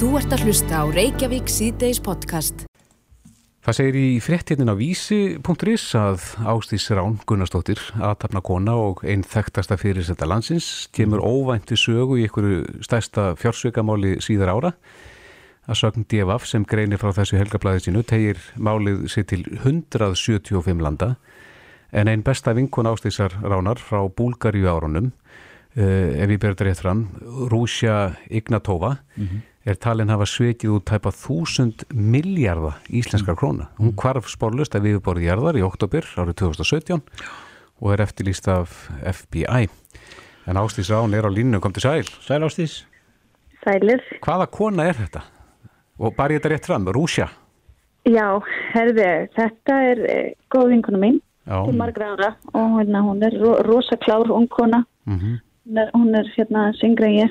Þú ert að hlusta á Reykjavík síðdeis podcast. Það segir í fréttinnin á vísi.is að Ástís Rán Gunnarsdóttir, aðtapna kona og einn þekktasta fyrir þetta landsins, kemur óvænti sögu í einhverju stærsta fjársveikamáli síðar ára. Að sögn DFF sem greinir frá þessu helgablaði sínu tegir málið sér til 175 landa en einn besta vinkun Ástísar Ránar frá Búlgaríu árunum, uh, ef ég ber þetta rétt fram, Rúsja Ignatova, er talin hafa sveikið út tæpa þúsund miljardar íslenskar króna. Hún kvarf spórlust að viðborði jarðar í oktober árið 2017 og er eftirlýst af FBI. En Ástís Rán er á línu, kom til sæl. Sæl Ástís. Sælir. Hvaða kona er þetta? Og bara ég þetta rétt fram, Rúsja. Já, herði, þetta er eh, góð vinkona mín Já. til margra ára og hérna, hún er ro rosa klár ung kona. Mm Hún er, hún er hérna syngra ég.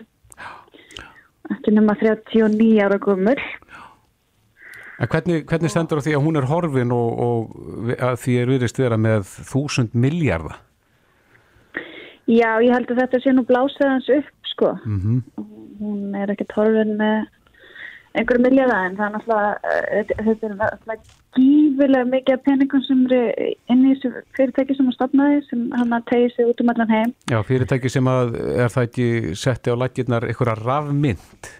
Er nema 39 ára gummul. En hvernig, hvernig stendur því að hún er horfin og, og að því er virðist vera með þúsund miljardar? Já, ég held að þetta sé nú blásið hans upp, sko. Mm Hún er ekkert horfin með einhverju miljaða en það er náttúrulega, eh, þetta er náttúrulega gífilega mikið af peningum sem eru inn í þessu fyrirtæki sem að stopnaði sem hann að tegi sig út um allan heim. Já, fyrirtæki sem að er það ekki setti á lækirnar einhverja rafmynd,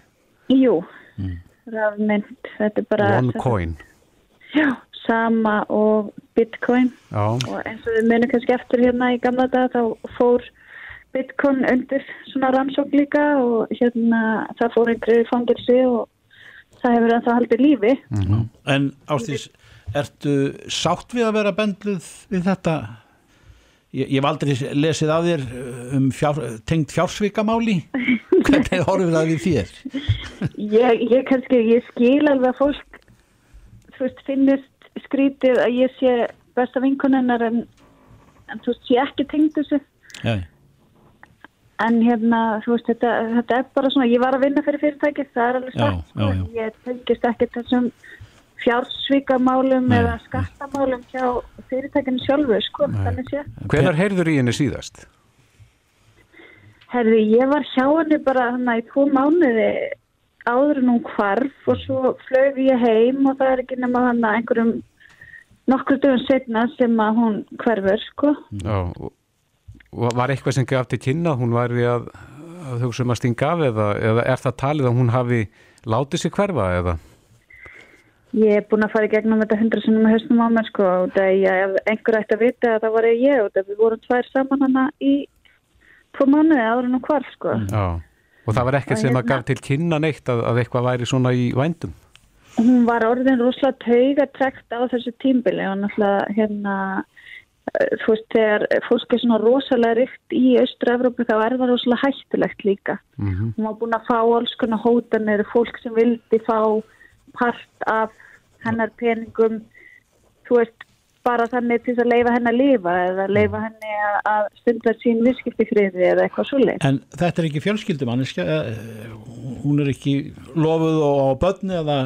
Jú, rafmynd, þetta er bara... OneCoin. Já, sama og bitcoin Já, og eins og við munum kannski eftir hérna í gamla dag þá fór bitcoin undir svona rannsók líka og hérna það fór einhverju fangilsi og það hefur það haldið lífi. En Ástís, ertu sátt við að vera bendluð við þetta? Ég, ég hef aldrei lesið af þér um fjár, tengt fjársvikamáli. Hvernig horfum það við þér? Ég, ég kannski, ég skil alveg að fólk þú veist, finnist skrítið að ég sé besta vinkonennar en, en þú veist, ég ekki tengd þessu Já, En hérna, þú veist, þetta, þetta er bara svona, ég var að vinna fyrir fyrirtæki, það er alveg Já, sagt, sko, já, já. ég tengist ekki þessum fjársvíkamálum Nei. eða skattamálum hjá fyrirtækinu sjálfu, sko, hvenar heyrður í henni síðast? Herði, ég var hjá henni bara þannig í tvo mánuði áður en hún hvarf og svo flög ég heim og það er ekki nema hann að einhverjum nokkur dögum setna sem að hún hverfur, sko. Já, og, var eitthvað sem gaf til kynna hún væri að, að hugsa um að stinga af eða, eða er það talið að hún hafi látið sér hverfa eða? Ég er búin að fara í gegnum þetta hundra sinnum með hausnum á mér sko og það ég, ef einhver ætti að vita að það var ég og það við vorum tvær saman hana í tvo mánuði en hún hvar sko. Já, og það var ekkert sem að hérna- gaf til kynna neitt að, að eitthvað væri svona í vændum? Hún var orðin rosalega taugatrekt á þessu tímbili og náttúrulega hérna eh, þú veist þegar fólk er svona rosalega rykt í Austur-Evrópu þá er það rosalega hættulegt líka. Mm Hún var búin að fá alls konar hótanir, fólk sem vildi fá part af hennar peningum, þú veist, bara þannig til að leifa henni að lifa eða leifa henni að, að stunda sín visskipti friði eða eitthvað svoleið. En þetta er ekki fjölskyldumanniska, hún er ekki lofuð á börni eða...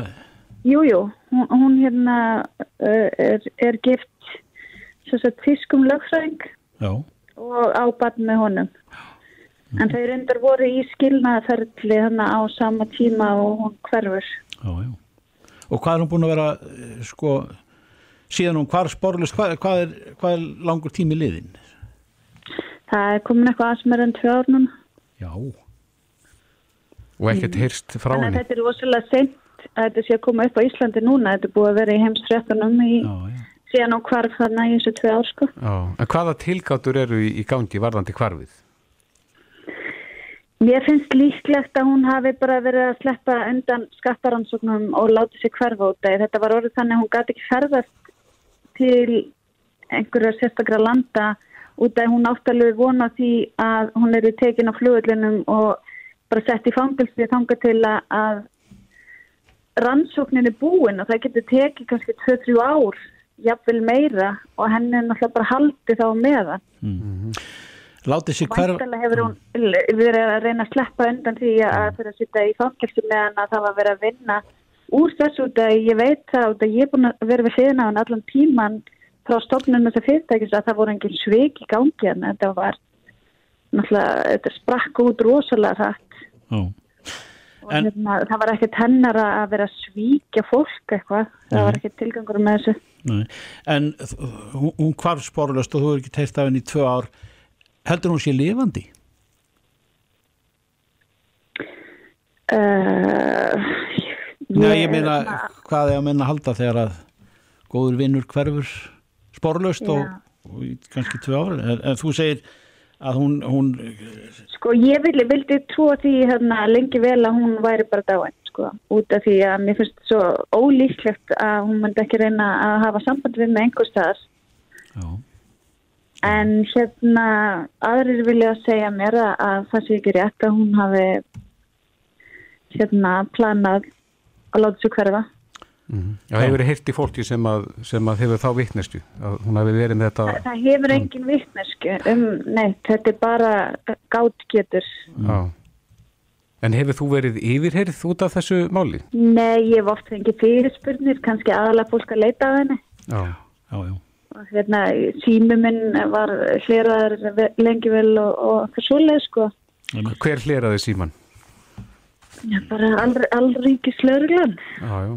Jú, jú, hún, hún hérna uh, er, er gift fiskum lögfræðing Já, og á barn með honum. En þau reyndar voru í skilnaðferðli þannig á sama tíma og hún hverfur. já, já. Og hvað er hún búin að vera, eh, sko, síðan hún hvar sporlust, hvað, hvað, er, hvað er langur tími liðin? Það er komin eitthvað að sem er enn tvö ár núna. Já, Og ekkert heyrst frá henni? þetta er rosalega seint að þetta sé að koma upp á Íslandi núna. Þetta er búið að vera í heimsfréttunum í já, já. síðan á hvarf þarna í þessu tvö ár sko. Já, en hvaða tilgáttur eru í, í gangi varðandi hvarfið? Mér finnst líklegt að hún hafi bara verið að sleppa undan skattaransóknum og láti sig hverfa út af. Þetta var orðið þannig að hún gæti ekki ferðast til einhverja sérstakra landa út af hún áttalegu vona því að hún eru tekin á flugullinum og bara sett í fangilsi þanga til að, rannsóknin er búin og það getur tekið kannski 2-3 ár, jafnvel meira og henni er náttúrulega bara haldið þá meðan. Látið sér hver... Væntalega hefur hún verið að reyna að sleppa undan því að fyrir að sitja í fangelsi meðan að það var verið að vinna úr þessu út að ég veit það út að ég er búin að vera við hliðina á hann allan tíman frá stofnunum þess að fyrirtækis að það voru engin sveik í gangi en þetta var náttúrulega, þetta sprakk út rosalega hrætt. Já. og En- hérna, það var ekkert hennar að vera svíkja fólk eitthvað, það Mhm. var ekkert tilgangur með þessu. Nei. En hún, hvarf sporlöst og þú hefur ekki teilt af henni í tvö ár. Heldur hún sé lifandi? Uh, Nei, ég meina, hvað er að menna að halda þegar að góður vinnur hverfur sporlöst og, og kannski tvö ár? En, en þú segir að hún, hún Sko, ég vildi, vildi trúa því hérna, lengi vel að hún væri bara dáin, sko, út af því að mér finnst svo ólíklegt að hún myndi ekki reyna að hafa samband við með einhver staðar. En hérna, aðrir vilja segja mér að, að það sé ekki rétt að hún hafi hérna planað að láta sig hverfa. Já, hefur verið heyrt í fólki sem að, sem að hefur þá vitnestu að hún hafi verið með þetta Það hefur engin vittnesku um, neitt, þetta er bara gátgetur. Já. En hefur þú verið yfirheyrð út af þessu máli? Nei, ég hef oft fengið fyrirspurnir, kannski aðalega fólk að leita af henni. Já. já, já. Hérna, sími minn var hleraður lengi vel og, og það svoleið, sko. Hver hleraði síman? Já, bara all, allríkis lögreglan. Já, já.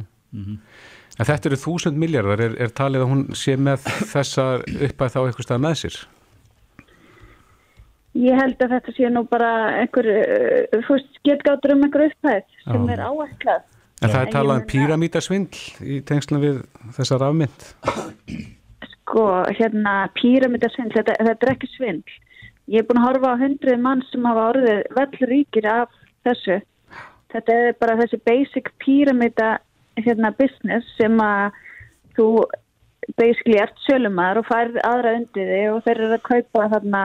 Þetta eru þúsund miljardar, er, er talið að hún sé með þessa uppæð þá eitthvað stað með sér? Ég held að þetta sé nú bara einhver, uh, þú veist, getgátur um einhver upphæð sem Já. er áætlað. En það er talað um píramítasvindl í tengslum við þessa rafmynd. Sko, hérna, píramidasvindl, þetta, þetta er ekki svindl. Ég er búin að horfa á hundruð mann sem hafa orðið vellríkir af þessu. Þetta er bara þessi basic píramida hérna, business sem að þú basically ert sölumæður og færð aðra undir þig og þeir eru að kaupa þarna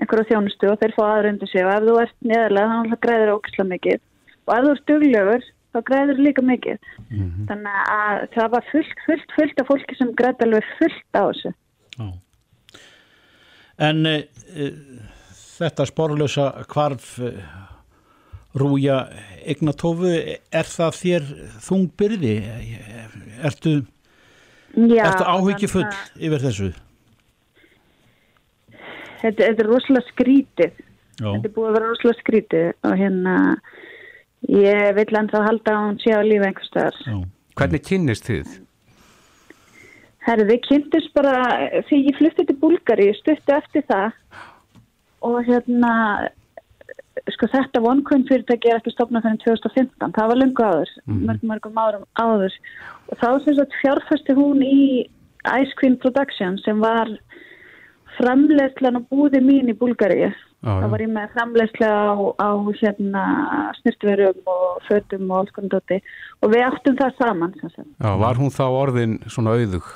einhverju þjónustu og þeir fá aðra undir sig og ef þú ert neðarlega þannig að græður ógislega mikið og ef þú ert duglegur þá græður líka mikið. Þannig að það var fullt, fullt, fullt af fólki sem græði alveg fullt á þessu. já. En e, e, þetta sporlösa hvarf e, rúja eignatófu, er það þér þungbyrði? Ertu, ertu áhyggjufull þannig að yfir þessu? Þetta, þetta er rosalega skrítið. Já, Þetta er búið að vera rosalega skrítið og hérna ég vil ennþá halda að hún sé á lífi einhvers staðar. já, Hvernig kynnist þið? Herri, við kynntumst bara því ég flutti til Búlgari, stuttu eftir það og hérna sko þetta OneCoin fyrirtæki er ekki stopnað fyrir 2015, það var lungu áður, mörgum mörgum árum áður og þá sem sagt fjárfæsti hún í Ice Queen Production sem var framleiðslan og búði mín í Búlgaríu. Það var ég með framleiðsla á, á hérna snirtverum og fötum og alls konar dóti. Og við áttum það saman. Já, var hún þá orðin svona auðug?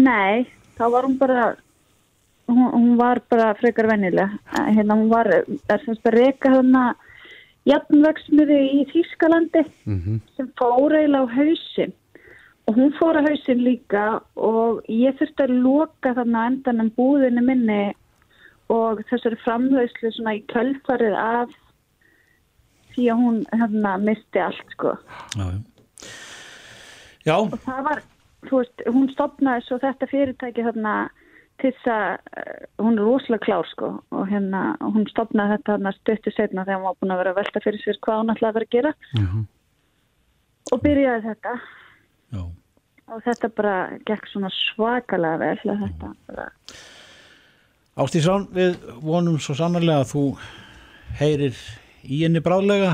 Nei, þá var hún bara hún, hún var bara frekar vennileg hérna hún var, er semst að reka hérna jafnvexmiði í Þýskalandi Mm sem fór eiginlega á hausinn. Og hún fór á hausinn líka og ég þurfti að loka þarna á endanum búðinu minni og þessari framleiðslu svona í kölfarið af því að hún hérna misti allt sko já, já. Og það var, þú veist, hún stopnaði svo þetta fyrirtæki þarna til þess að, eh, hún er rosalega klár sko og hérna, hún stopnaði þetta þarna stöttu setna þegar hún var búin að vera að velta fyrir sér hvað hún ætlaði að vera að gera -hmm. og byrjaði þetta já. og þetta bara gekk svona svakalega vel þetta bara, Ástísrán, við vonum svo sannarlega að þú heyrir í henni bráðlega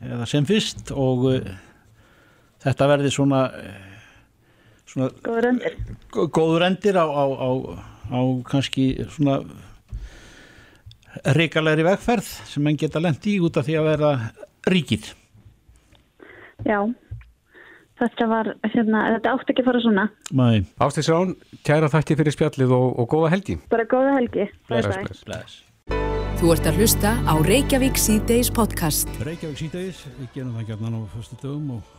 eða sem fyrst og uh, þetta verði svona, uh, svona góður öndir. gó- góður endir á, á, á, á kannski svona reikalegri vegferð sem menn geta lent í út af því að vera ríkið. Já, þetta var, hérna, þetta átti ekki að fara svona. Mæ, Ástis Rán, kæra þætti fyrir spjallið og, og góða helgi. Bara góða helgi. Bless, bless. bless. Þú ert að hlusta á Reykjavík síðdeis podcast. Reykjavík síðdegis, við gerum það gætnan á föstu dögum og,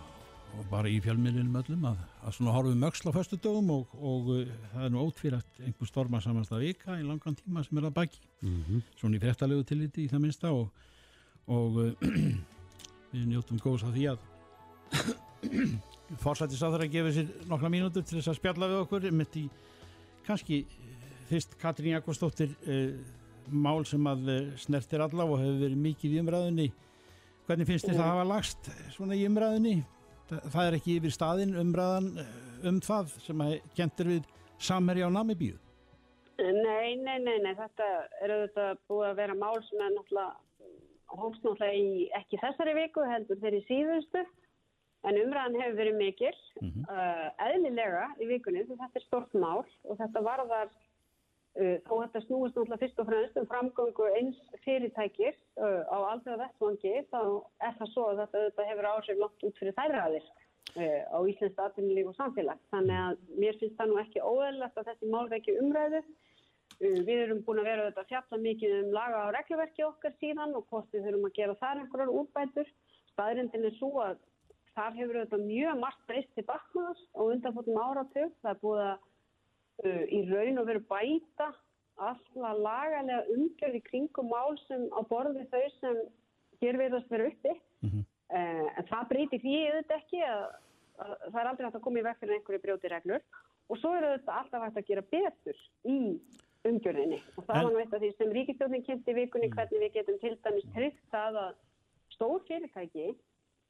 og bara í fjölmiðlinum öllum að, að svona horfum öxl á föstu dögum og, og uh, það er nú ótvírætt einhver storma samast að vika í langan tíma sem er að baki svona í fréttalegu tilliti í það minnsta og, og uh, við njóttum góðs að því að fórsættis að það að gefa sér nokkra mínútur til þess að spjalla við okkur mitt í kannski eh, fyrst Katrín Jakobsdóttir uh, mál sem að uh, snertir alla og hefur verið mikið í umræðunni Hvernig finnst þér það að hafa lagst svona í umræðinni? Það, það er ekki yfir staðin umræðan eh, um það sem að kentir við samherja á Namibíu. Nei, nei, nei, nei, þetta er auðvitað búið að vera mál sem er náttúrulega, hófst náttúrulega í ekki þessari viku heldur þeirri síðustu, en umræðan hefur verið mikil, uh, eðlilega í vikunni, þetta er stort mál og þetta varðar, uh, þó þetta snúist náttúrulega fyrst og fremst um framgöngu eins fyrirtækir uh, á alltaf vettvangi, þá er það svo að þetta auðvitað hefur áhrif langt út fyrir þærraðir uh, á Íslands atvinnulíf og samfélag. Þannig að mér finnst það nú ekki óeðlegt að þessi mál vekki umræðu. Uh, Við erum búin að vera auðvitað að fjalla mikið um laga og regluverki okkar síðan og hvort við þurfum að gera þar einhverjar útbætur. Staðrindin er svo að þar hefur auðvitað mjög margt breyst til bakmaðars og undanfóttum áratug. Það er búið að uh, í raun og veru bæta alltaf lagalega umgjörð í kringum mál sem á borði þau sem hér verðast vera uppi. Uh, en það breytir því auðvitað ekki að, að það er aldrei hægt að koma í veg fyrir einhverju brjóti reglur og svo er auðvitað alltaf hægt að gera betur í umgjörðinni og það En- var af því sem ríkistjórnin kynnti í vikunni hvernig við getum til dæmis tryggt það að stór fyrirtæki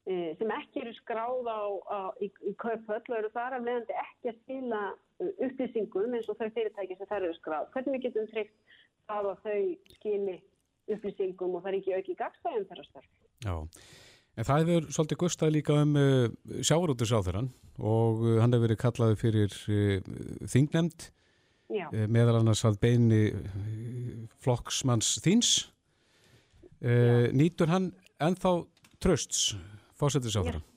sem ekki eru skráð á, á, í, í kaupöll og eru þar af leiðandi ekki að skila eh, upplýsingum eins og þau fyrirtæki sem þar eru skráð. Hvernig við getum tryggt það að þau skili upplýsingum og það er ekki auki gagstæðum þeirra störf. Já, en það hefur svolítið gustað líka um uh, sjávarútusáþurann og uh, hann hefur verið kallaði fyrir uh, þingnemnd meðal annars að beini flokksmanns þíns. Uh, nýtur hann ennþá trösts fósettisáþurann?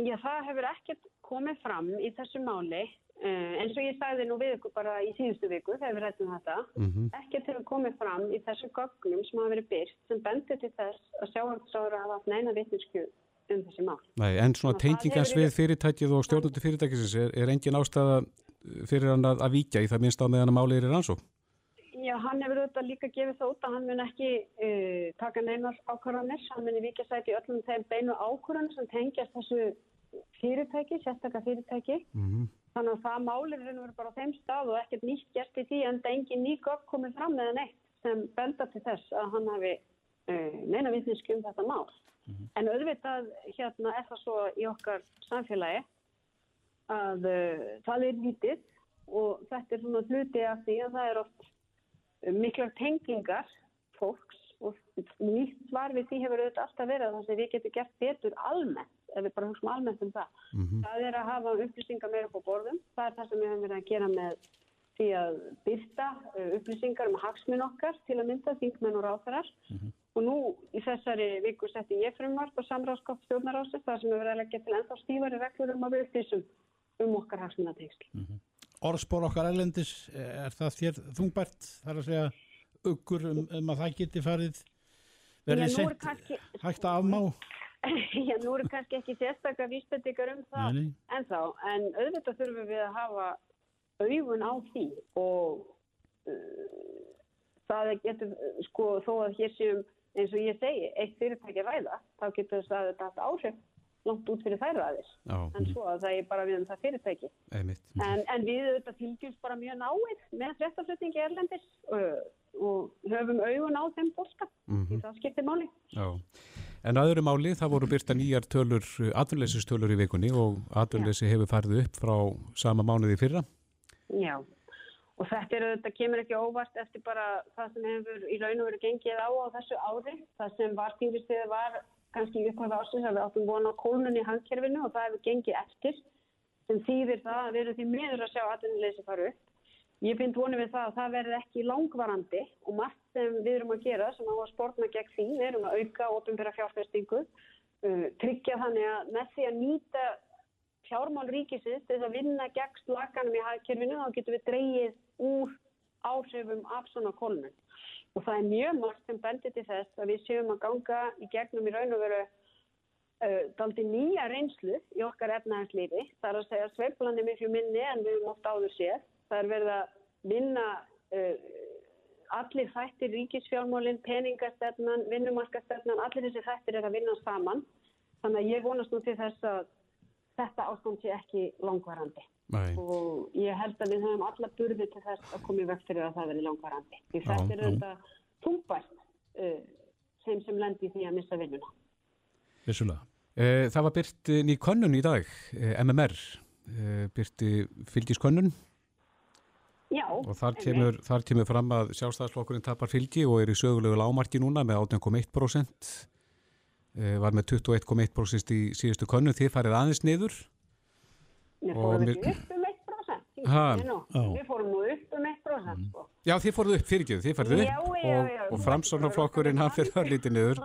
Já, það hefur ekkert komið fram í þessu máli uh, eins og ég sagði nú við ykkur bara í síðustu viku þegar við rættum þetta. Ekkert hefur komið fram í þessu gögnum sem hafa verið byrt sem bendur til þess að sjávartsára hafa haft neina vitninsku um þessi mál. Nei, en svona hefur við fyrirtækið og stjórnundu fyrirtækisins er, er engin ástæða fyrir hann að, að víkja í það minnst á meðan að málið er í rannsók? Já, hann hefur auðvitað líka gefið það út að hann mun ekki uh, taka neinar ákvarðanir, hann sæti í öllum þeim beinu ákvarðanir sem tengjast þessu fyrirtæki, sérstakka fyrirtæki. Mm Þannig að það málir er verið bara á þeim stað og ekkert nýtt gert í því en það engin ný gögn komið fram með neitt sem benda til þess að hann hafi uh, neina vitniski um þetta mál. En auðvitað hérna er það svo í okkar samfélagi að uh, það er lítið og þetta er svona hluti af því að það er oft miklar tengingar fólks og nýtt svar við því hefur auðvitað alltaf verið að það sem við getum gert betur almennt, ef við bara hugsaum almennt um það. Það er að hafa upplýsingar meira á borðum. Það er það sem við höfum verið að gera með því að byrta uh, upplýsingar um hagsminn okkar til að mynda þingmenn og ráþarar. Og nú í þessari viku setti ég frumvart og samráðskap stjórnarásins þar sem við verðum að leggja til ennþá stífari reglur um að við upplýsum um okkar hagsmunnatengsl. Orðspor okkar ælendis, er það þér þungbært? Það er að segja uggur um, um að það geti farið verið er sent kannski- hægt að afmá? Já, nú eru kannski ekki sérstaklega vísbendingar um það Nei, en þá, en auðvitað þurfum við að hafa augun á því og uh, það getur, sko, þó að hér séum, eins og ég segi, eitt fyrirtæki ræða, þá getur þess að þetta áhrif langt út fyrir þær. Já, En svo að það er bara við um það fyrirtæki. einmitt. En, en við auðvitað fylgjumst bara mjög náið með fréttaflutningi erlendis uh, og höfum augun á þeim bólka. Því það skiptir máli. Já, en að öðru máli það voru byrta nýjar tölur, atvinleysistölur í vikunni og atvinnleysi hefur farið upp frá sama mánuði fyrra. Já, og þetta er auðvitað kemur ekki óvart eftir bara það sem hefur í raun og verið gengið á á þessu ári. Það sem var tífistíði var kannski upphæða ásins að við áttum vona á kólnun í hangkerfinu og það hefur gengið eftir sem þýðir það að við erum því miður að sjá atvinnuleysi fara upp. Ég bind vonið við það að það verði ekki langvarandi og margt sem við erum að gera sem á að spórna gegn því, við erum að auka ofinbæra fjárfestingu, uh, tryggja þannig að með því að nýta fjármál ríkisins þess að vinna gegn slaganum í hagkerfinu þá getum við dreyið úr áhrifum af svona kolmun. Og það er mjög margt sem bendir til þess að við séum að ganga í gegnum í raun og veru uh, daldi nýja reynslu í okkar efnahagslífi. Það er að segja að sveiflan er miklu minni en við höfum oft áður séð. Það er verið að vinna uh, allir þættir ríkisfjármálinn, peningastefnan, vinnumarkastefnan, allir þessi þættir er að vinna saman. Þannig að ég vonast nú til þess að þetta ástand sé ekki langvarandi. Nei, Og ég held að við höfum alla burði til þess að koma í veg fyrir að það veri langvarandi. Því þetta er já. þetta þungbært uh, þeim sem lendi því að missa vinnuna. vissulega. Eh, Það var byrt ný könnun í dag, eh, MMR, eh, byrti fylgiskönnun Já. og þar kemur, þar kemur fram að sjálfstæðsflokkurinn tapar fylgi og er í sögulegu lámarki núna með 18,1%, eh, var með 21,1% í síðustu könnun, þið farið aðeins niður. Við Og fórum mér- ekki upp um 1%. Ha. Ég nú, Já. Við fórum nú upp um 1%. Sko. Já, þið fóruð upp fyrirgjöðu, þið farið Já, upp já, og, já. og framsóknarflokkurinn hann fyrir örlítið niður.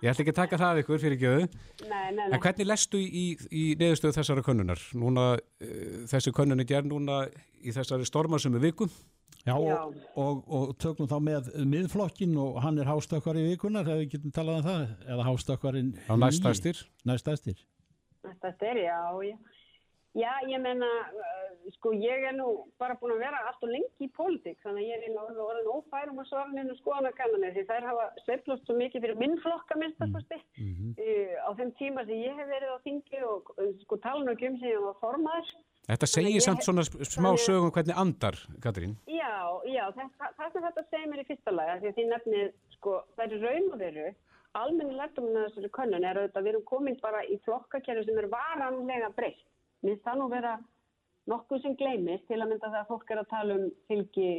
Ég ætla ekki að taka það ykkur. Nei, nei, nei. En hvernig lestu í, í, í neðustöðu þessara könnunar? Núna, uh, þessi könnun er gerð núna í þessari stormarsömu viku. Já, Já. og, og, og tökum þá með miðflokkin og hann er hástökkvar í vikunar, ef við getum talað um það, eða hástökkvarinn Á næstæstir. Næstæstir. Já, já. Já, ég menna, uh, sko, ég er nú bara búin að vera allt og lengi í pólitík, þannig að ég er einu orðin, ófærum að svara neina skoðanakannanir, því þær hafa sveiflast svo mikið fyrir minn flokka minnstakosti Mhm. uh, á þeim tíma sem ég hef verið á þingi og uh, sko tala nú ekki um sem ég var formaður. Þetta segir samt svona smá sögum hvernig andar, Katrín. Já, já, það, sem þetta segir mér í fyrsta lagi, af því að því nefnið, sko, það er raun og veru, almenni lærdominn að þessari könnun er að við erum komin bara í flokkakerfi sem er varanlega breytt. Mér það nú vera nokkuð sem gleymist til að mynda það að fólk er að tala um fylgi,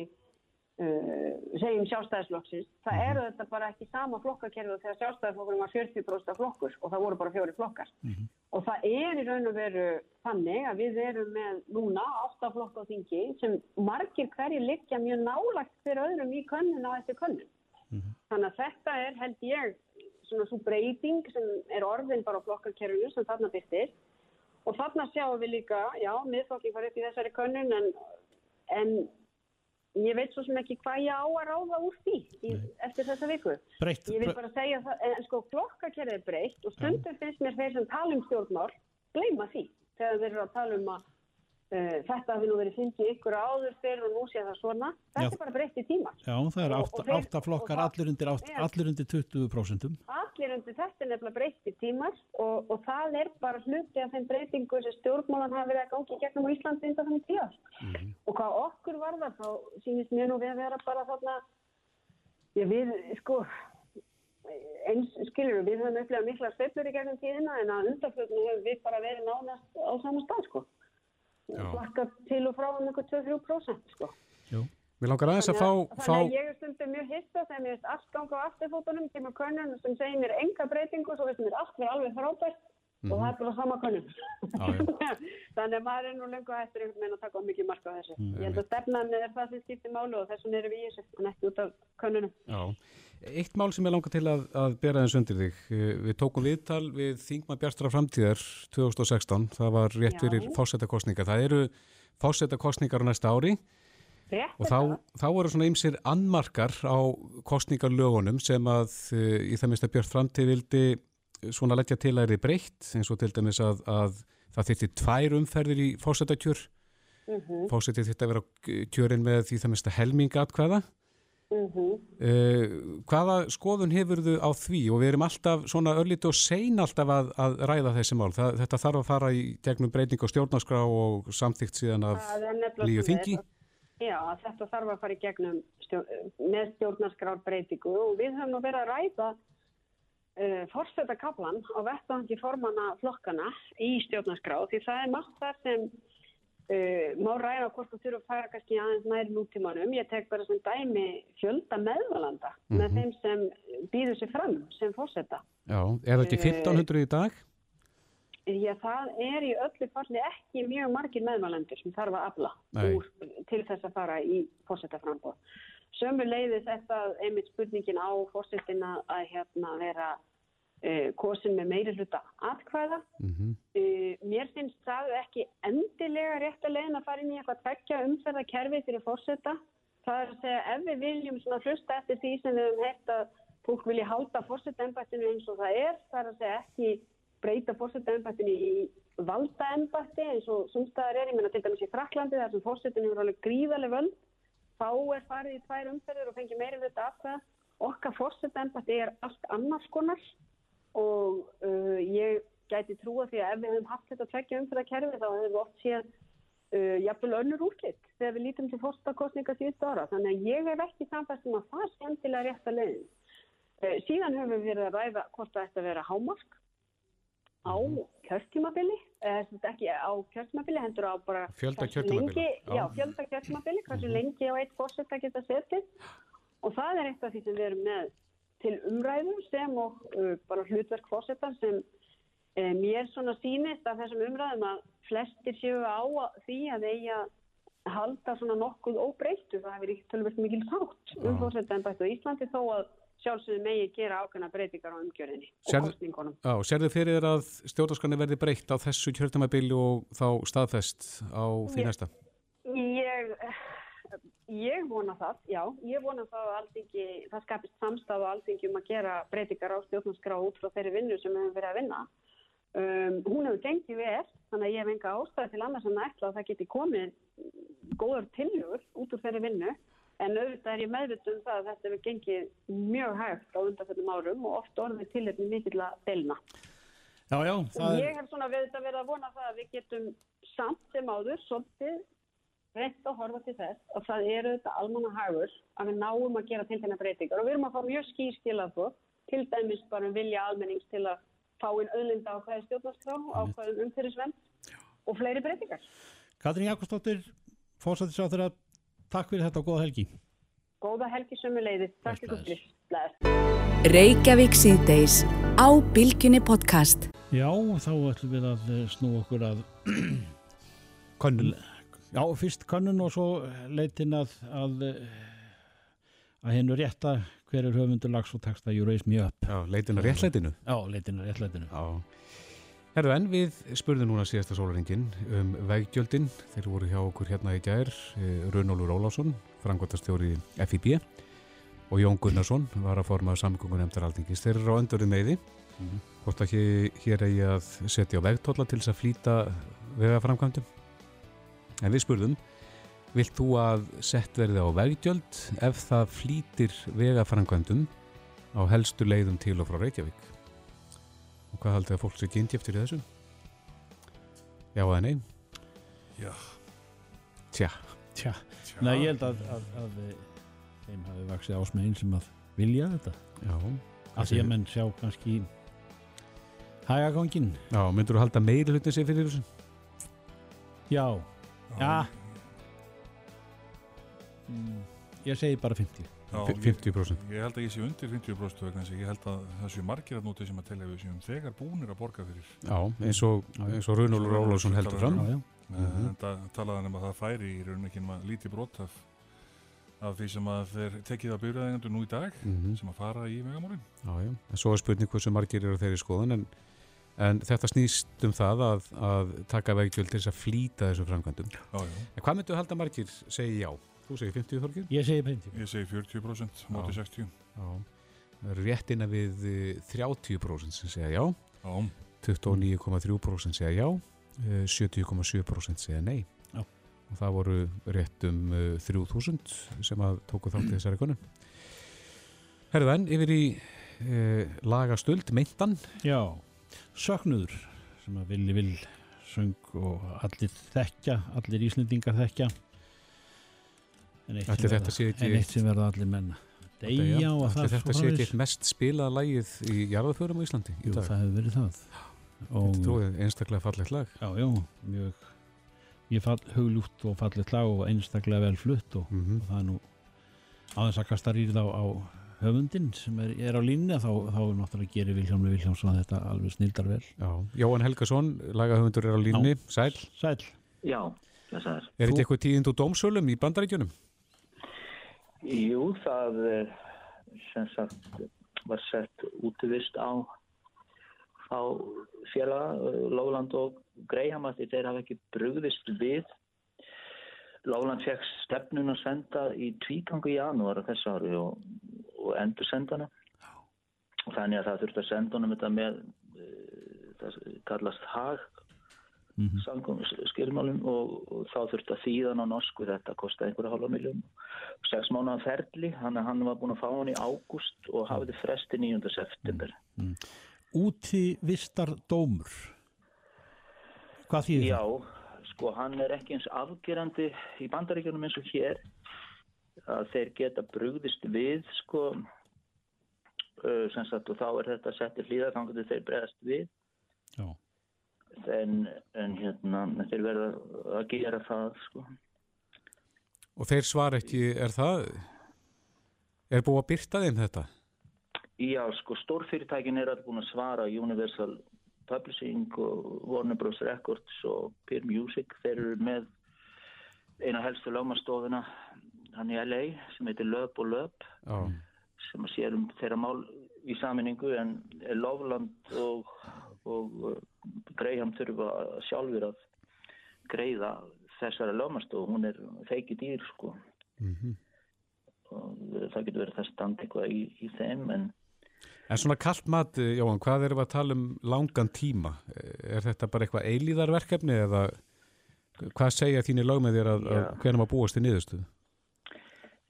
uh, segjum sjálfstæðisflokksins. Það er auðvitað bara ekki sama flokkakerfi og þegar sjálfstæðisflokkurinn var 40% flokkur og það voru bara fjóri flokkar. Og það er í raun og veru þannig að við erum með núna áttaflokk á þingi sem margir hverju liggja mjög nálagt fyrir öðrum í könnun á eftir könnun. Þannig að þetta er held ég svona svo breyting sem er orðin bara á flokkakerfinu sem þarna byrtir og þarna sjáum við líka, já, miðflokking var upp í þessari könnun en, en ég veit svo sem ekki hvað ég á að ráða úr því í, eftir þessa viku. Breytt. Ég vil bara segja það, en sko flokkakerfið er breytt og stundum finnst mér þeir sem tala um stjórnmál gleyma því þegar þeir eru að tala um að þetta hafi nú verið fyndið ykkur áður fyrir og nú sé það svona. Þetta Já. er bara breytt í tíma. Já, það er Og- átta, og þeir- átta flokkar, og það- allir allir undir 20%. Allir undir þetta er nefnilega breytti tímar og, og það er bara hluti af þeim breytingu sem stjórnmálan hafa verið að gangi gegnum Íslandi undan þannig tíu ár. Og hvað okkur varðar þá sýnist mér nú við að vera bara þarna, já við sko, eins skilur við höfum upplegað mikla sveiflur í gegnum tíðina en að undanflötinu hefur við bara verið nánast á sama stað sko. Flakka til og frá um einhver 2-3% sko. Mér langar aðeins að fá, Þannig fá að ég er stundum mjög hissa þegar mér veist allt ganga á afturfótunum kemur könnun sem segir mér enga breytingu svo veist mér allt verið alveg frábært og það er bara sama könnun. Þannig að maður er nú lengur hættur einhvern veginn að taka mikið marka á þessu. Ég held að stefnan er það sem skiptir málu og þessum erum við í þessu en ekki út af könnunum. Eitt mál sem ég langar til að, að bera þess undir þig. Eh, Við tókum viðtal við Þingma Bjartra framtíðar 2016. Það var rétt Já. fyrir fásetakostninga. Það eru fásetakostningar á næsta ári Rétt og þá, þá voru svona ymsir annmarkar á kostningarlögunum sem að eh, í það minnst að Björn framtíð vildi svona leggja til að er breytt eins og til dæmis að, að það þyrfti tvær umferðir í fásetakjör. Mm. -hmm. Fásetið þyrfti að vera kjörin með því það minnst að helminga atkvæða. Mhm. Uh, hvaða skoðun hefurðu á því? Og við erum alltaf svona örlítið og sein alltaf að, að ræða þessi mál. Það, þetta þarf að fara í gegnum breyting á stjórnarskrá og samþygt síðan af svoleiðis þingi. Já, þetta þarf að fara í gegnum stjórn, með stjórnarskrár breytingu og við höfum nú verið að ræða uh, forseta kaplan á vettvangi formana flokkana í stjórnarskrá því það er margt þar sem uh, má ræða hvort þú þurfa að færa kannski aðeins nær nútímanum. Ég tek bara sem dæmi fjölda meðvalanda með þeim sem býður sér fram sem forseta. Já, er það ekki 1500 í dag? Já, það er í öllu falli ekki mjög margir meðmælendur sem þarf að afla úr, til þess að fara í fórsetaframbóð. Sömu leiðis þetta einmitt spurningin á fórsetina að hérna vera uh, kosin með meiri hluta atkvæða. Mm Uh, mér finnst það ekki endilega rétt að leiðin að fara inn í eitthvað tvekja umferða kerfi fyrir fórseta. Það er að segja ef við viljum hlusta eftir því sem við höfum heitt að fólk vilji halda fórsetaembættinu eins og það er, það er að segja ekki breyta fórsetaembættinu í valdaembætti eins og sumstaðar er, ég meina til dæmis í Fraklandi þar sem fórsetinu er alveg gríðarlega völd, þá er farið í tvær umferðir og fengið meiri hluta atkvæða. Okkar fórsetaembætti er allt annars konar og uh, ég gæti trúa því að ef við hefum haft þetta tveggja umfyrða kerfi þá hefur við oft séð uh, jafnvel önnur úrkitt þegar við lítum til fórstakostninga síðustu ára. Þannig að ég hef ekki samfæst um að það skemmtilega rétt að leiðin. Uh, síðan höfum við verið að ræða hvort það ætti að vera hámark á sem sagt ekki á kjörtímabili, hendur á bara Fjölda kjörtímabili, hversu lengi á eitt fórsetta geta setið. Og það er eitt af því sem við erum með til umræðu sem og uh, bara hlutverk fórsetta sem uh, mér svona sýnist af þessum umræðum að flestir séu á því að eiga halda svona nokkuð óbreyttu. Það hefur ekki tölvöld mikil þátt um fórsetta en bættu Íslandi þó að sjálfsögðu megi gera ákveðna breytingar á umgjörðinni og Sérðu- kostningunum. Já, sérðu fyrir þér að stjórnarskrani verði breytt á þessu kjörtumabili og þá staðfest á því Ég- næsta? Ég, ég vona það, já. Ég vona það að alþingi, það skapist samstað á alþingi um að gera breytingar á stjórnarskrá út frá þeirri vinnu sem við höfum verið að vinna. Um, hún hefur gengið vel, þannig að ég hef enga ástæði til annars en að það geti komið góður tilhugur út úr þeirri vinnu. En auðvitað er ég meðvitað um það að þetta hefur gengið mjög hægt á undanfjöldum árum og oft orðið tilhefni mikill að delna. Já, já, er, ég hef svona verið að vera að vona það að við getum samt sem áður svolítið reynt að horfa til þess að það eru þetta almanna hagur að við náum að gera tiltegna breytingar og við erum að fá mjög skýr skilafóð til dæmis bara um vilja almennings til að fá inn auðlinda ákvæði stjórnarskrá, ákvæðum umfyrirsvend og fleiri breytingar. Katrín Jakobsdóttir, fórsættis á þeirra, takk fyrir þetta og góða helgi. Góða helgi sömu leiði. Takk fyrir bless. Reykjavík síðdeis á Bilginni podcast. Já, þá ætlum við að snúa okkur að. Já, fyrst könnun og svo leitin að að, að hennu rétta hver er höfundur lags og texta You Raise Me Up. Já, leitin að réttlætinu. Já, leitin að réttlætinu. Já. Herðu en við spurðum núna síðasta sólaringin um veggjöldin. Þeir voru hjá okkur hérna í gær, Runólfur Ólásson, frangvöldastjóri FIB og Jón Gunnarsson var að forma samgöngun nefndar aldingis. Þeir eru á öndurinn meði. Mhm. Hvort að hér, hér eigi að setja á vegtólla til þess að flýta vegaframkvæmdum. En við spurðum, vilt þú að sett verði á veggjöld ef það flýtir vegaframkvæmdum á helstu leiðum til og frá Reykjavík? Og hvað haldið að fólk sé gynnt eftir þessu? Já eða nei? Já. Tja, Tja, Tja. Nei, ég held að, að, að þeim hafi vaksið ásmegin sem að vilja þetta. já. Að því að menn sjá kannski hægagangin. Já, myndur þú halda meiri hlutin sér fyrir þessu? Já, já. Mm, ég segi bara 50. Já, F- 50%. Ég, ég held að ég sé undir 50% vegna þess að ég held að það séu margir að núti sem að telja við séum þegar búnir að borga fyrir. Já, eins og, eins og Runólfur Ólásson heldur fram. Já, já. Mm -hmm. Það talaði um að það færi í raun ekki nema lítið brot af, af því sem að þeir tekið að byrjaðengur nú í dag Mhm. sem að fara í vegamórin. Já, já. En svo er spurning hversu margir eru þeirri skoðun en, en þetta snýst um það að, að taka veggjöld til þess að flýta þessu framkvæmdum. Já, já. En hvað myndu halda margir segi já? Þú segir 50 þorgir? Ég segi 50. Ég segi 40% móti 60. Já. Það eru rétt innan við eh, 30% sem segja já, Já, 29,3% segja já, eh, 70,7% segja nei. Já. Og það voru rétt um eh, 3000 sem að tóku þátt í þessari konum. Herðu en, yfir í e, lagastöld, meintan. Já, söknuður sem að villi vil söng og allir þekkja, allir Íslendingar þekkja. En eitt, sem verða, verða allir menna. Deyja og það þetta sé ekki mest spilaða lagið í jarðaförum á Íslandi Jú, það hefur verið það. Þetta tróðið einstaklega fallegt lag. já, já, mjög hugljútt og fallit lag og einstaklega vel flutt og, Mm og það er nú aðeins að kasta rýrð á, á höfundin sem er, er á línni þá, þá er náttúrulega gerir Vilhjámli Vilhjámsson þetta alveg snildar vel. Já. Jóhann Helgason, lagahöfundur er á línni, sæl. Sæl. Já. Er Þú- þetta eitthvað tíðind úr dómsölum í bandaríkjunum? Jú, það eh, sem sagt var sett útivist á á félaga, eh, Lóland og Greihamatti, þeir hafa ekki brugðist við. Lóland fekk stefnun að senda í tvígangu í janúar þess ári og, og endur sendana. Þannig að það þurfti að senda honum þetta með, eh, það kallast hag, Mm samkomið skilmálum og, og þá þurfti að þýðan á norsku. Þetta kostaði einhverja hálfa miljón sex mánuðan ferli, hann, hann var búin að fá hann í ágúst og hafði fresti 9. september. Úti vistar dómur. Hvað þýðir Já, sko hann er ekki eins afgerandi í bandaríkjunum eins og hér að þeir geta brugðist við sko uh, sem sagt og þá er þetta settir hlýðargangur þeir bregðast við en, en hérna þeir verða að gera það sko. Og þeir svar ekki, er það, er búið að byrta þeim þetta? Já, sko, stórfyrirtækin er allir búin að svara Universal Publishing og Warner Bros. Records og Peer Music, þeir eru með eina helstu lögmastofuna hann í LA sem heitir Löp og Löp Já, sem að sér um þeirra mál í saminningu en Lofland og, og uh, Graham þurfa sjálfur að greiða þessara lögmastof, hún er feiki dýr sko. Og það getur verið það stand eitthvað í, í þeim en En svona kallt mat, eh, Jóhann, hvað erum við að tala um langan tíma? Er þetta bara eitthvað eilíðarverkefni eða hvað segja þínir lögmeðir að, að hvernig maður búast í niðurstuðu?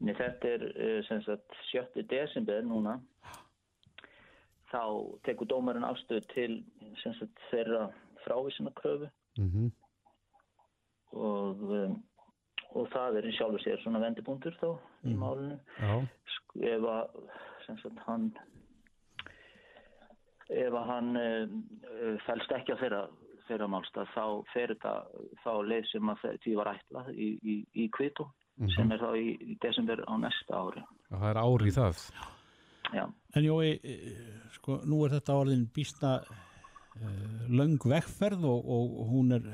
Nei, þetta er uh, sem sagt 7. desember núna. Þá tekur dómarinn afstöð til sem sagt þeirra frávísunakröfu Mm og, um, og það er í sjálfur sér svona vendipunktur þá í málinu. Já, Sk- ef að sem sagt hann ef að hann uh, fælst ekki á þeirra þeirra málstað þá fer þetta þá leið sem að því var ætlað í, í, í kvitu sem er þá í, í desember á næsta ári. Og það er ári í það. já, En Jói, eh, sko, nú er þetta orðin býsta uh, löng vegferð og, og hún er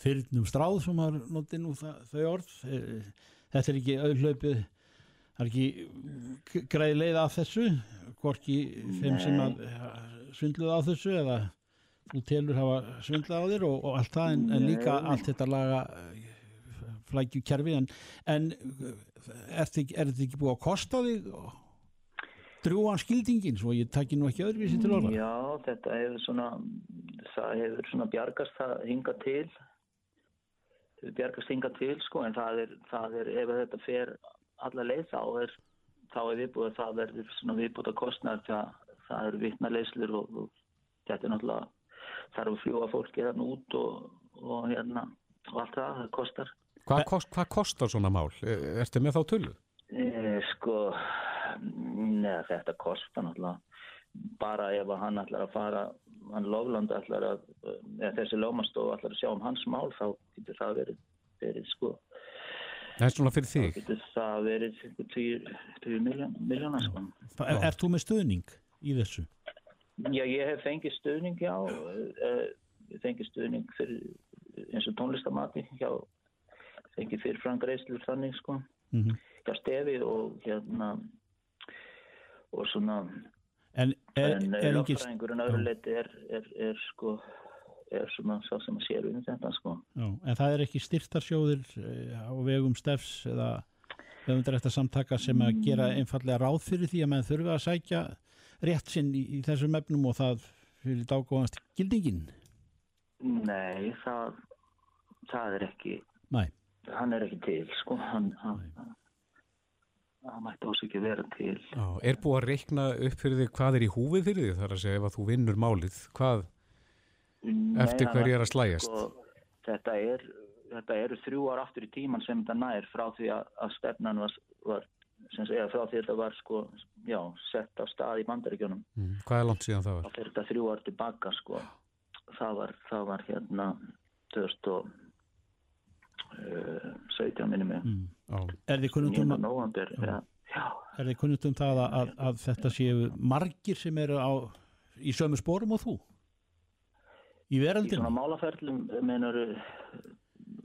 fyrirnum stráð sem har notið nú það, þau orð. Eh, Þetta er ekki auðhlaupið, það er ekki greið leið af þessu, hvorki þeim sem að svindluð á þessu eða þú telur hafa svindlað á þér og, og allt það en, en líka allt þetta laga flækju kerfi en, en er þetta ekki, búið að kosta þig drúan skildingin svo ég taki nú ekki öðruvísi til orða? Já, þetta hefur svona það hefur svona bjargast það hinga til. Bjargast hinga til sko en það er, það er ef þetta fer alla leið þá er þá er viðbúið að það verður svona viðbúið að kostna það, það eru vitnarleislur og, og þetta er náttúrulega þarf að fljúa fólki þarna út og, og hérna og allt það, það kostar Hvað, kost, hvað kostar svona mál? Er- Ertu með þá tölu? e, sko neða þetta kostar náttúrulega bara ef hann ætlar að fara hann Lofland ætlar að eða þessi lögmastof ætlar að sjá um hans mál þá getur það verið, verið sko Það er svona fyrir þá þig. getur það verið 10 miljónar sko er, er þú með stuðning í þessu? Já, ég hef fengið stuðning, já, uh, fengið stuðning fyrir, eins og tónlistamati, já, fengið fyrir frangreislur þannig, sko, Mm hjá stefi og hérna, og svona, en er, en er engin lögfræðingurinn öðru leiti er, er, er, sko, er svona sá sem að sér um þetta, sko. já, en það er ekki styrtarsjóðir eh, á vegum stefs eða höfundarætta samtaka sem að gera einfallega ráð fyrir því að menn þurfi að sækja rétt sinn í, í þessum efnum og það fyrir dágóðanst gildingin Nei, það, það er ekki, Næ, hann er ekki til sko. Hann, hann, hann, hann mætti ás ekki vera til. Já, Er búið að reikna upp fyrir þig hvað er í húfið fyrir þig? Þar að segja ef að þú vinnur málið hvað Nei, eftir hverju er að slægjast? sko, Þetta er þetta eru þrjú ár aftur í tíman sem þetta nær frá því að, að stefnan var, var sem segja frá því að þetta var sko, já, sett á stað í bandaríkjónum mm, Hvað er langt síðan það var? Þetta þrjú ár tilbaka sko. Það var, það var hérna 2000 og Eh, 17 minnum mm. er þið kunnundum er þið kunnundum það að, að, að þetta séu margir sem eru á, í sömu spórum og þú? Í veröldinu í svona málaferðlum meinar eh,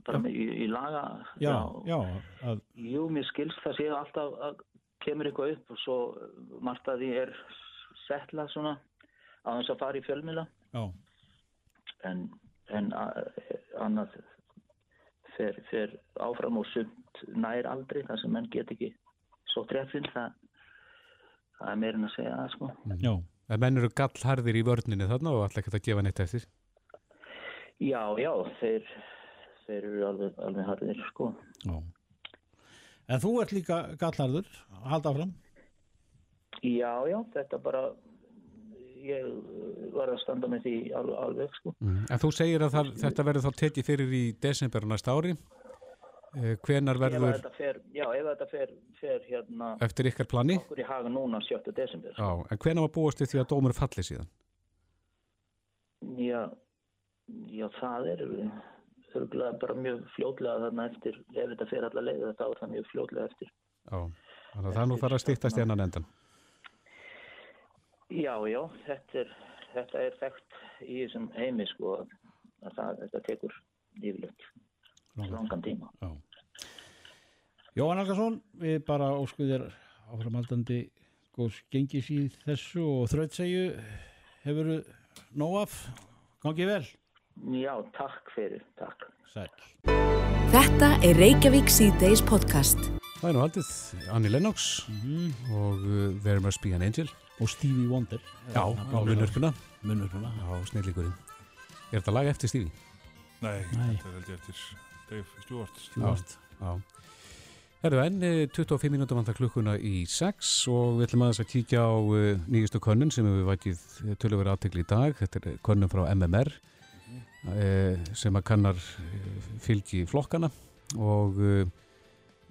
bara með, í, í laga já, já, að, jú, mér skilst það séu alltaf að kemur eitthvað upp og svo eh, margt að því er setla svona að hans að fara í fjölmila en, en annað fer, fer áfram og sumt nær aldrei þar sem menn get ekki svo treffinn það, það er meirinn að segja það sko. já. En menn eru gallharðir í vörninni þarna og alltaf ekki að gefa neitt eftir. Já, já, þeir, þeir eru alveg, alveg harðir sko. já. En þú ert líka gallarður, halda áfram. Já, já, þetta bara ég var að standa með því alveg, sko. Mm. En þú segir að það, þetta verður þá tekið fyrir í desember á næsta ári. Eh, Hvenar Ef verður þetta fer, já, ef þetta fer, fer hérna eftir ykkar plani? okkur í haga núna 7. desember Já, en hvenar var búast því að dómur falli síðan? Já, já það er örgulega bara mjög fljótlega þarna eftir, ef þetta fer allar leið þá er það mjög fljótlega eftir. Já, þannig að það nú fara að stýttast í ennan endan. Já, já, þetta er, þetta er þekkt í þessum heimi sko að, að það, þetta tekur yfirleitt langan tíma. Já. Jóhann Algarsson, við bara óskuðir áframaldandi góðs gengis í þessu og þrautsegju hefur nóg af, gangið vel. Já, takk fyrir, takk. Sæl. Þetta er Reykjavík C-Days podcast. Það er nú haldið Annie Lennox og uh, There Must Be an Angel. Og Stevie Wonder. Já, á munnurpuna. Munnurpuna. Já, snillíkurinn. Er þetta lag eftir Stevie? Nei, Nei. þetta er held ég eftir Dave Stewart. Stewart. Já. Herru, enn eh, 25 mínútur vantar klukkuna í 6 og við ætlum aðeins að kíkja á uh, nýjustu könnun sem við vætið tölur aðtekli í dag. Þetta er könnun frá MMR uh, sem að kannar fylgi flokkana og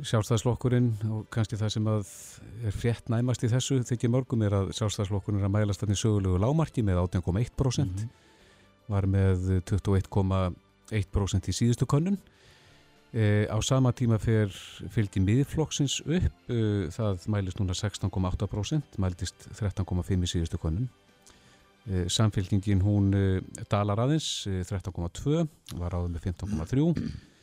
sjálfstæðslokkurinn og kannski það sem að er frétt næmast í þessu þykir mörgum er að sjálfstæðslokkurinn er að mælast þannig sögulegu lámarki með 18,1% var með 21,1% í síðustu könnun. E, á sama tíma fer fylgdi miðflokksins upp, e, það mælist núna 16,8%, mæltist 13,5% í síðustu konun. E, samfylgingin hún e, dalar aðeins, e, 13,2, var áður með 15,3, e,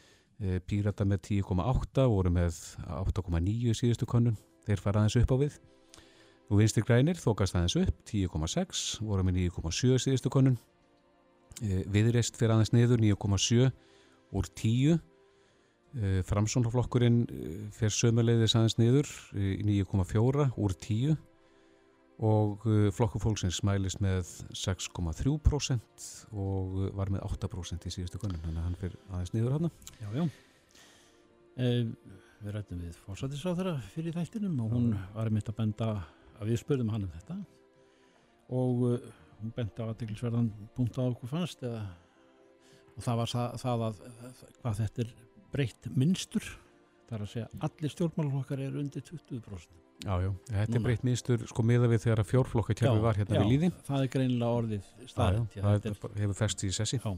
Pírata með 10,8, voru með 8,9 í síðustu konun, þeir fara aðeins upp á við. Og vinstir grænir þokast aðeins upp, 10,6, voru með 9,7 í síðustu konun. E, viðreist fyrir aðeins niður, 9,7 úr 10 Uh, Framsónaflokkurinn fer sömuleiðis aðeins niður uh, í 9,4 úr 10 og uh, flokkur fólksins mælist með 6,3% og uh, var með 8% í síðustu konun þannig að hann fer aðeins niður hann Já, já. Eh, við rættum við fórsættisáþara fyrir þættinum og hún var einmitt að benda að við spurðum hann um þetta. Og uh, hún benda á aðdeglisverðan punkt á okkur fannst eða, og það var það, það að hvað þetta er breytt minnstur það er að segja allir stjórnmálflokkar eru undir 20% Já, já, þetta Núna. er breytt minnstur sko miða við þegar að fjórflokka kjærfi var hérna já, við líði það er greinilega orðið staðið það er, hefur fest í sessi Já.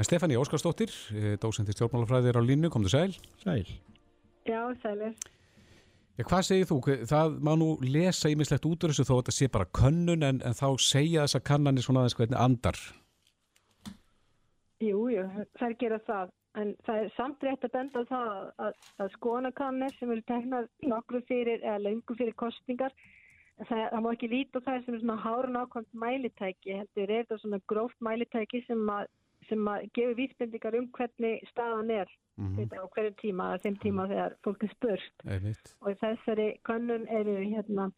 En Stefani Óskarsdóttir, eh, dósenti stjórnmálafræðir á línu, komdu sæl sæl Já, sælir. Já, hvað segir þú? Það má nú lesa ímislegt út úr þessu þó að þetta sé bara könnun en, en þá segja þessa kannanir svona aðeins hvernig andar. Jú, jú, þær gera það. En það er samt rétt að benda það að, að skoðanakannir sem eru teknað nokkru fyrir eða lengur fyrir kostningar, það, það má ekki líta það sem er svona hárun ákvæmt mælitæki. Heldur er þetta svona gróft mælitæki sem að, sem að gefur vísbendingar um hvernig staðan er Mm mm. á hverju tíma, að þeim tíma þegar fólk er spurt. Einmitt. Og þessari könnun eru hérna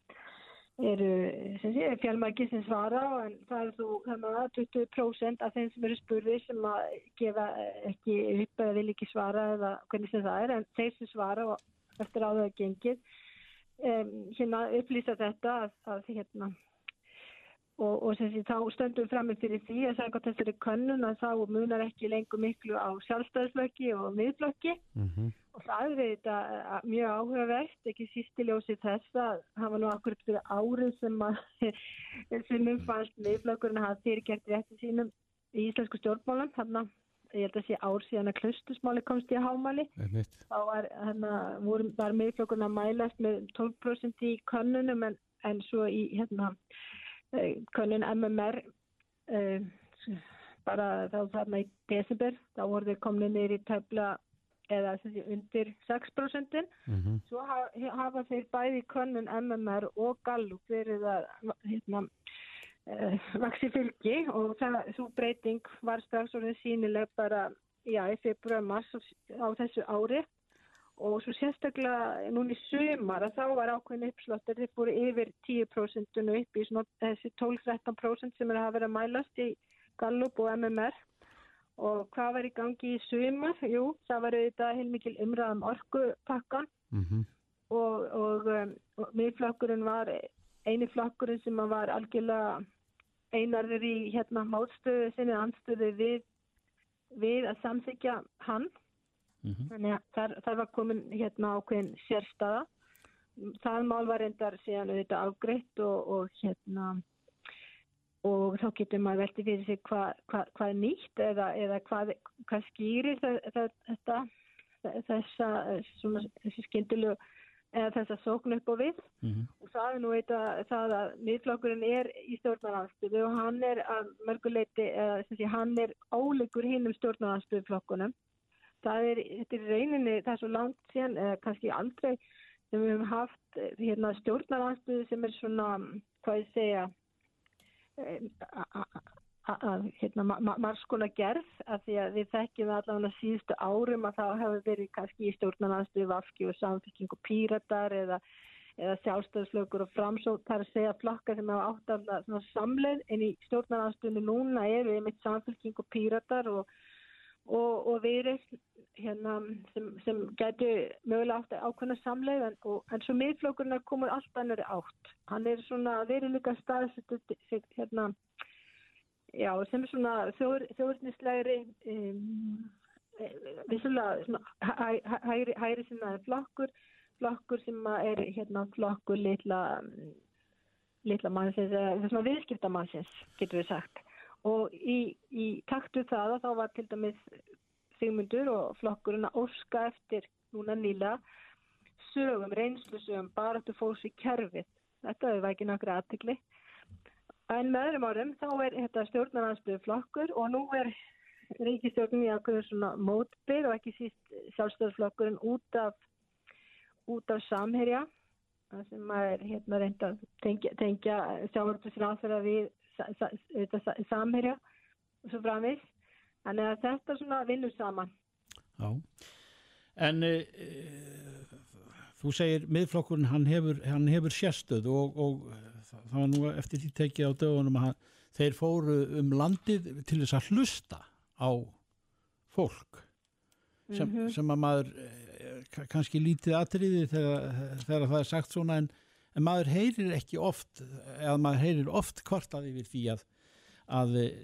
eru fjálmæki sem svara en það er þú hérna, 20% af þeim sem eru spurði sem að gefa ekki upp eða vil ekki svara eða hvernig sem það er en þeir sem svara og eftir á það gengið um, hérna upplýsa þetta að, að hérna og, og sem sé þá stöndum fram með fyrir því að sagði þessari könnun að þá munar ekki lengur miklu á sjálfstæðisflokki og miðflokki. Mm Og það er þetta eh, mjög áhugavert, ekki síst í ljósi þess að það var nú akkurat fyrir árið sem að sem umfannst miðflokkurinn að hafa fyrirgert rétti sínum í íslensku stjórnmálum. Þannig að ég held að sé ár síðan að klustusmáli komst í. Einmitt. Þá var, voru, var miðflokkurinn að mælast með 12% í könnunum en, en svo í hérna, eh, könnun MMR eh, bara þá þarna í desember, þá voru þeir komni niður í töfla eða undir 6%. Mm Svo ha- hafa þeir bæði könnun MMR og Gallup verið að hérna, uh, vaksi fylgi og það, svo breyting var strax orðin sínileg bara já, í februar mars á, þessu ári. Og svo sérstaklega núna í sumar að þá var ákveðin uppslottir þeir fóru yfir 10% upp í svona, þessi 12-13% sem er að hafa verið að mælast í Gallup og MMR og hvað var í gangi í sumar? Jú, það var auðvitað heilmikil umræðum orkupakkan Mm og, og, um, og miðflokkurinn var eini flokkurinn sem var algjörlega einarður í hérna mótstöðu sinni anstöðu við, við að samþykja hann. Mhm. Þannig að þar, þar var komin hérna ákveðin sérstaða. Það mál var reyndar síðan auðvitað afgreitt og, og hérna og þá getur maður veltið fyrir sig hvað hva, hva er nýtt eða, eða hvað, hvað skýrir þetta þessa svona, þessi skindilegu eða þessa sóknu upp á við mm -hmm. og það er nú eitthvað það að miðflokkurinn er í stjórnarhansstuðu og hann er að mörguleiti eða hann er óleikur hinn um stjórnarhansstuðuflokkunum það er, þetta er reyninni það er svo langt síðan, eða kannski aldrei sem við hefum haft hérna, stjórnarhansstuðu sem er svona hvað ég segja að hérna, margskona gerð að því að við þekkjum allavega síðustu árum að það hefur verið kannski í stjórnarnastuðu vafki og samfélking og píratar eða, eða sjálfstöðslökur og framsótt þar að segja flokka sem hafa átt alltaf samleið en í stjórnarnastuðinu núna er við mitt samfélking og píratar og, og, og verið hérna, sem, sem getur mögulega átt að ákvæmna samleið en, en svo miðflokkurinn er komið alltaf annari átt. Hann er svona verið líka staðsettu hérna já, sem svona þjóður, þjóðurnislegri um, vissulega hæ, hæ, hæri sinnaði flokkur flokkur sem er hérna flokkur litla litla mannsins, það er svona viðskiptamannsins getur við sagt og í, í taktu það þá var til dæmis Sigmundur og flokkurinn að orska eftir núna nýla sögum, reynslusögum, bara eftir fólks í kerfið. Þetta hefur ekki nákvæmlega aðtikli En með öðrum árum þá er þetta stjórnarnarstöðu flokkur og nú er ríkistjórnum í ákveður svona mótbyr og ekki síst sjálfstöðsflokkurinn út af, út af samherja sem er hérna reynd að tengja, tengja sjávartusráþara við samherja og svo framins. Þannig að þetta svona vinnur saman. Já, en e, þú segir miðflokkurinn hann hefur, hann hefur sérstöð og, og það var nú eftir því tekið á dögunum að þeir fóru um landið til þess að hlusta á fólk sem, mm -hmm. sem að maður eh, kannski lítið atriði þegar, þegar það er sagt svona en, en maður heyrir ekki oft eða maður heyrir oft kvartað yfir því að, að eh,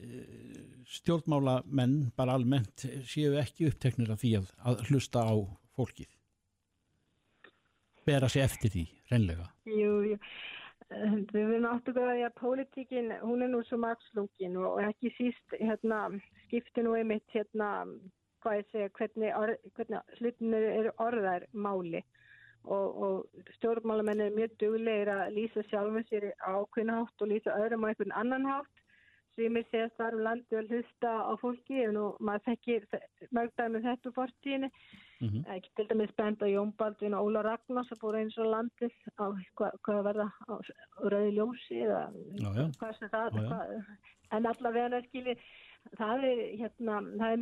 stjórnmála menn bara almennt séu ekki uppteknir af því að, að hlusta á fólkið. Bera sér eftir því, reynlega Jú, jú. Við verðum því að pólitíkin, hún er nú svo makslungin og ekki síst hérna, skipti nú einmitt hérna, hvað ég segja, hvernig, orð, hvernig slutinir eru orðar máli og, og stjórnmálamenn er mjög duglegir að lýsa sjálfum sér á hvern hátt og lýsa öðrum á einhvern annan hátt sem ég segja þar um landi að hlusta á fólki og maður þekkir mörgdæmi um þetta úr fortíðinni mm -hmm. ekki til dæmis benda Jón Baldvin og Óla Ragnars að búið eins og landið á hvað, hvað verða á rauði ljósi eða já, já. hvað sem það já, hvað, en allavega er skilji það er hérna það er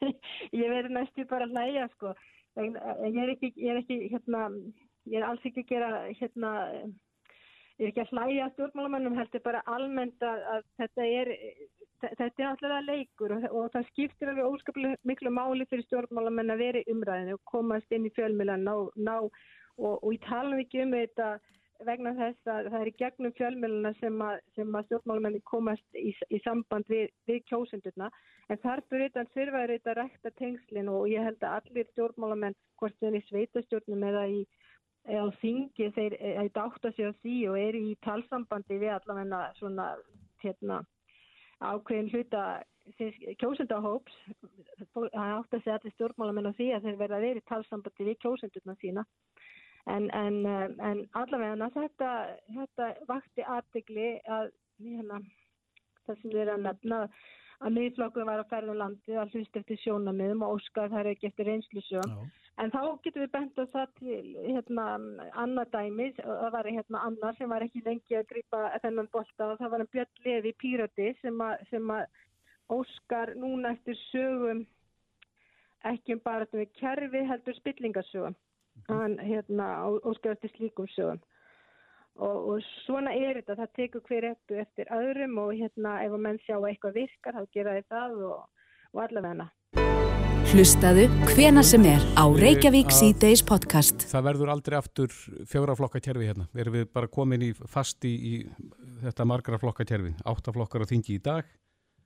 ég verður næstu bara að hlæja sko en ég er ekki, ég er ekki hérna ég er alls ekki að gera hérna ég er ekki að hlæja stjórnmálamannum heldur bara almennt að, að þetta er þetta er alltaf leikur og, og það skiptir alveg óskaplega miklu máli fyrir stjórnmálamenn að vera í umræðinu og komast inn í fjölmjölan og, og, og ég tala ekki um þetta vegna þess að það er í gegnum fjölmjöluna sem að, að stjórnmálamenni komast í, í samband við, við kjósendurna. En þar fyrir þetta þurfa þetta að rækta tengslinn og ég held að allir stjórnmálamenn hvort þau er í sveitastjórnum eða í á þingi þeir eitthvað átt að segja því og er í talsambandi við allavegna svona hérna, ákveðin hluta kjósendahóps. Það átt að segja allir stjórnmálamenn á því að þeir verða í talsambandi við kjósendurna sína en, en, en allavegna þetta, þetta vakti aðtegli að hérna, það sem við erum að nefna að miðflokkur var að ferða um landi að hlust eftir sjónamiðum og óskar er ekki eftir reynslusjón En þá getum við bent á það til hérna, annað dæmis, það var hérna annar sem var ekki lengi að gripa þennan bolta og það var en Björn Levi Pírati sem að, sem að óskar núna eftir sögum ekki um bara þetta með kerfi heldur spillingasögum. Hann hérna, óskar eftir slíkum sögum. Og, og svona er þetta, það tekur hver eftir eftir öðrum og hérna ef að menn sjá eitthvað virkar þá gera þið það og, og allavega Hlustaðu hvena sem er á Reykjavík C-Days podcast. Það verður aldrei aftur fjóraflokka kerfi hérna. Erum við bara komin í fast í, í þetta margra flokka kerfi? Áttaflokkar á þingi í dag?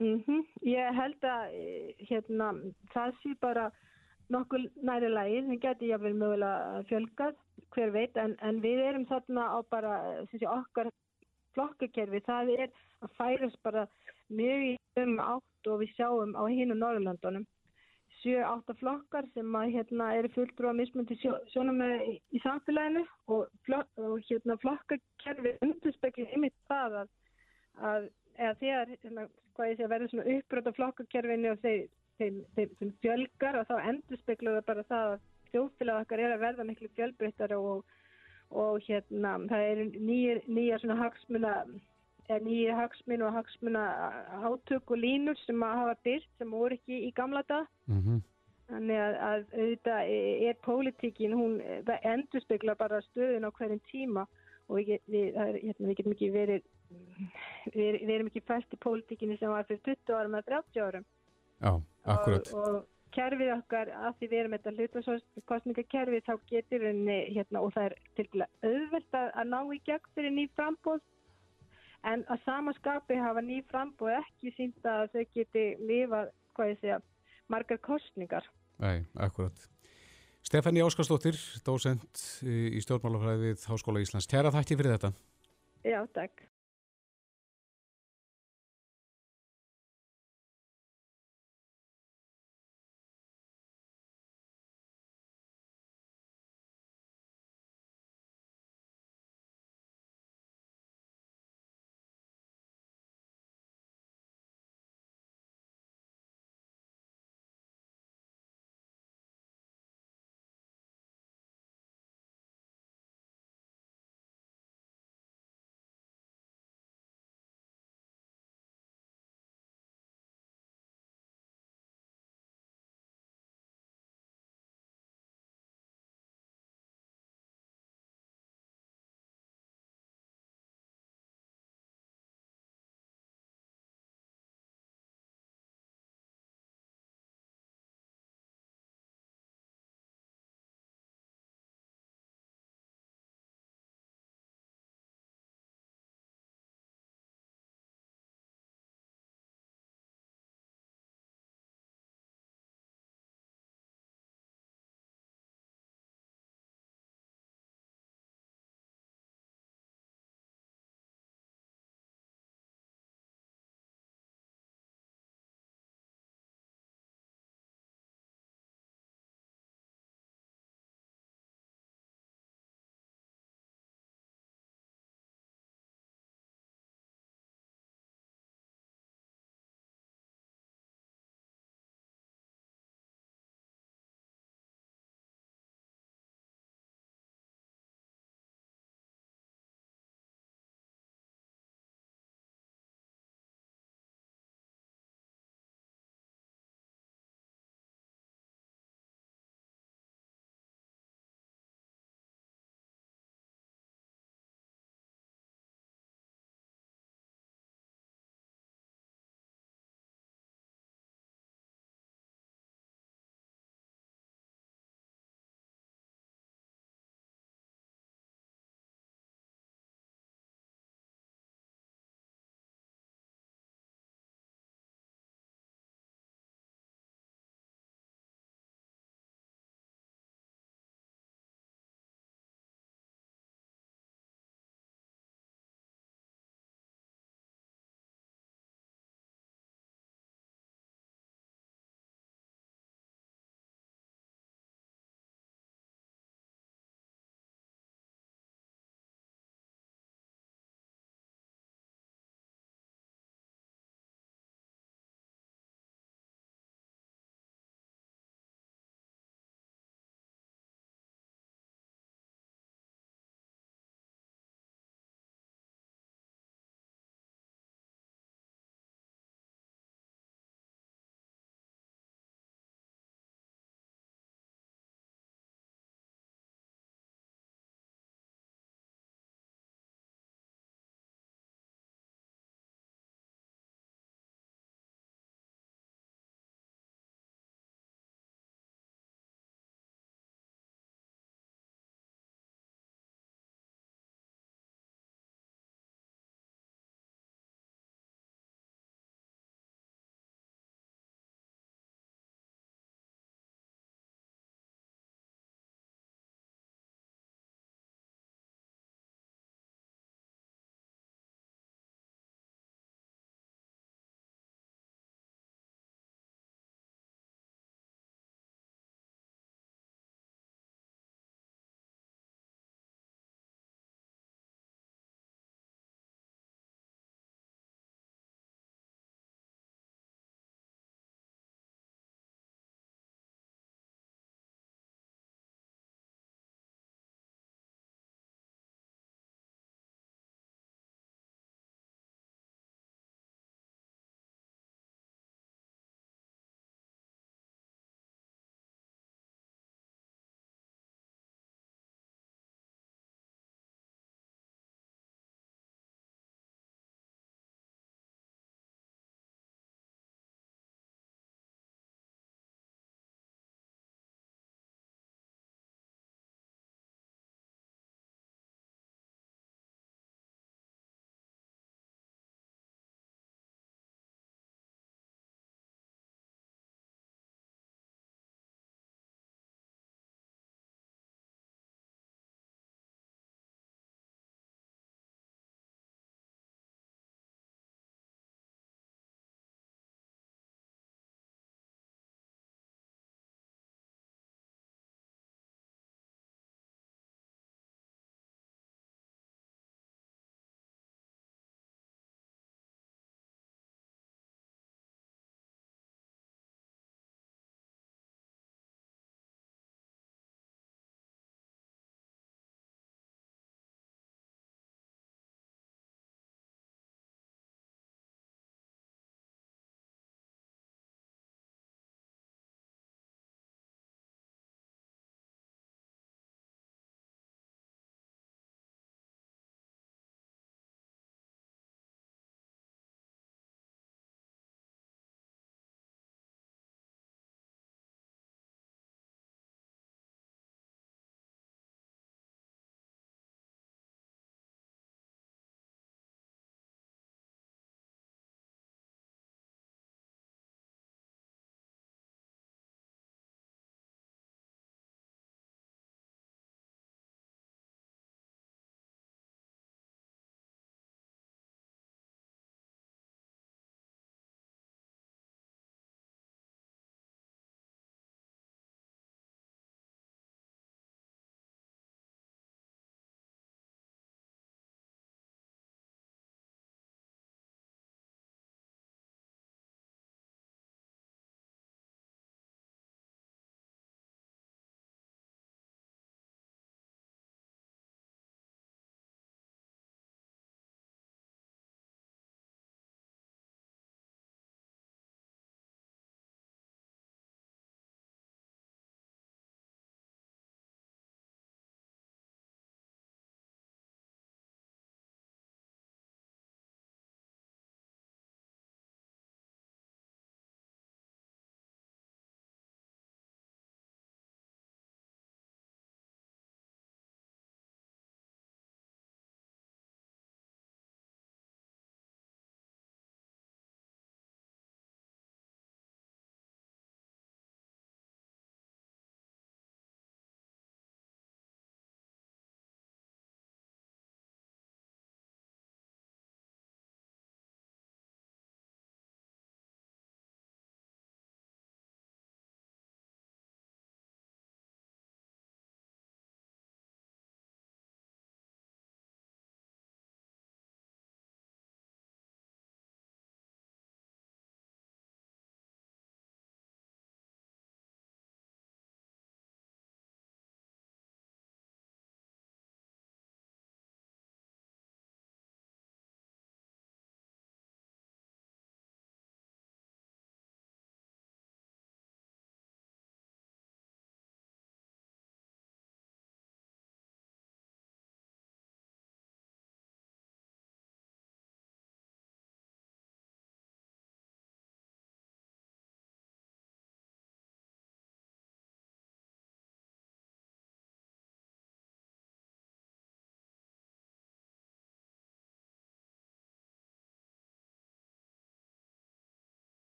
Mm -hmm. Ég held að hérna, það sé bara nokkuð næri lagi. Það geti jáfnvel mögulega fjölgað, hver veit. En, en við erum þarna á bara sé, okkar flokkakerfi, það er að færast bara mjög um átt og við sjáum á hinn og Norrlandunum. 7-8 flokkar sem að hérna eru fulltrú að mismundi sjónum í, í samfélaginu og, flok, og hérna flokkakerfi undurspekli yfir það að, að eða þegar hérna, hvað ég sé að verður svona uppbrot á flokkakerfinu og þeir, þeir, þeir, þeir fjölgar og þá endurspekluðu bara það að þjóðfélag okkar er að verða miklu fjölbreyttar og, og hérna það eru nýja, nýja svona hagsmuna nýja hagsmun og hagsmuna átök og línur sem að hafa byrst sem voru ekki í gamla dag Mm -hmm. Þannig að, að auðvitað er pólitíkin, hún endur spekla bara stöðun á hverjum tíma og við, við, er, hérna, við getum ekki verið, við, við erum ekki fæst í pólitíkinni sem var fyrir 20 árum eða 30 árum. Já, akkurat. Og, og kerfið okkar, að því við erum þetta hlutasókostningakerfið, þá getur henni, hérna, og það er til dæla auðvelt að, að ná í gegn fyrir ný frambóð, en að samaskapi hafa ný frambóð ekki sínt að þau geti lifað, hvað ég segja, margar kostningar. Nei, akkurat. Stefani Óskarsdóttir, dósent í stjórnmálafræði við Háskóla Íslands. Tjara þætti fyrir þetta. Já, takk.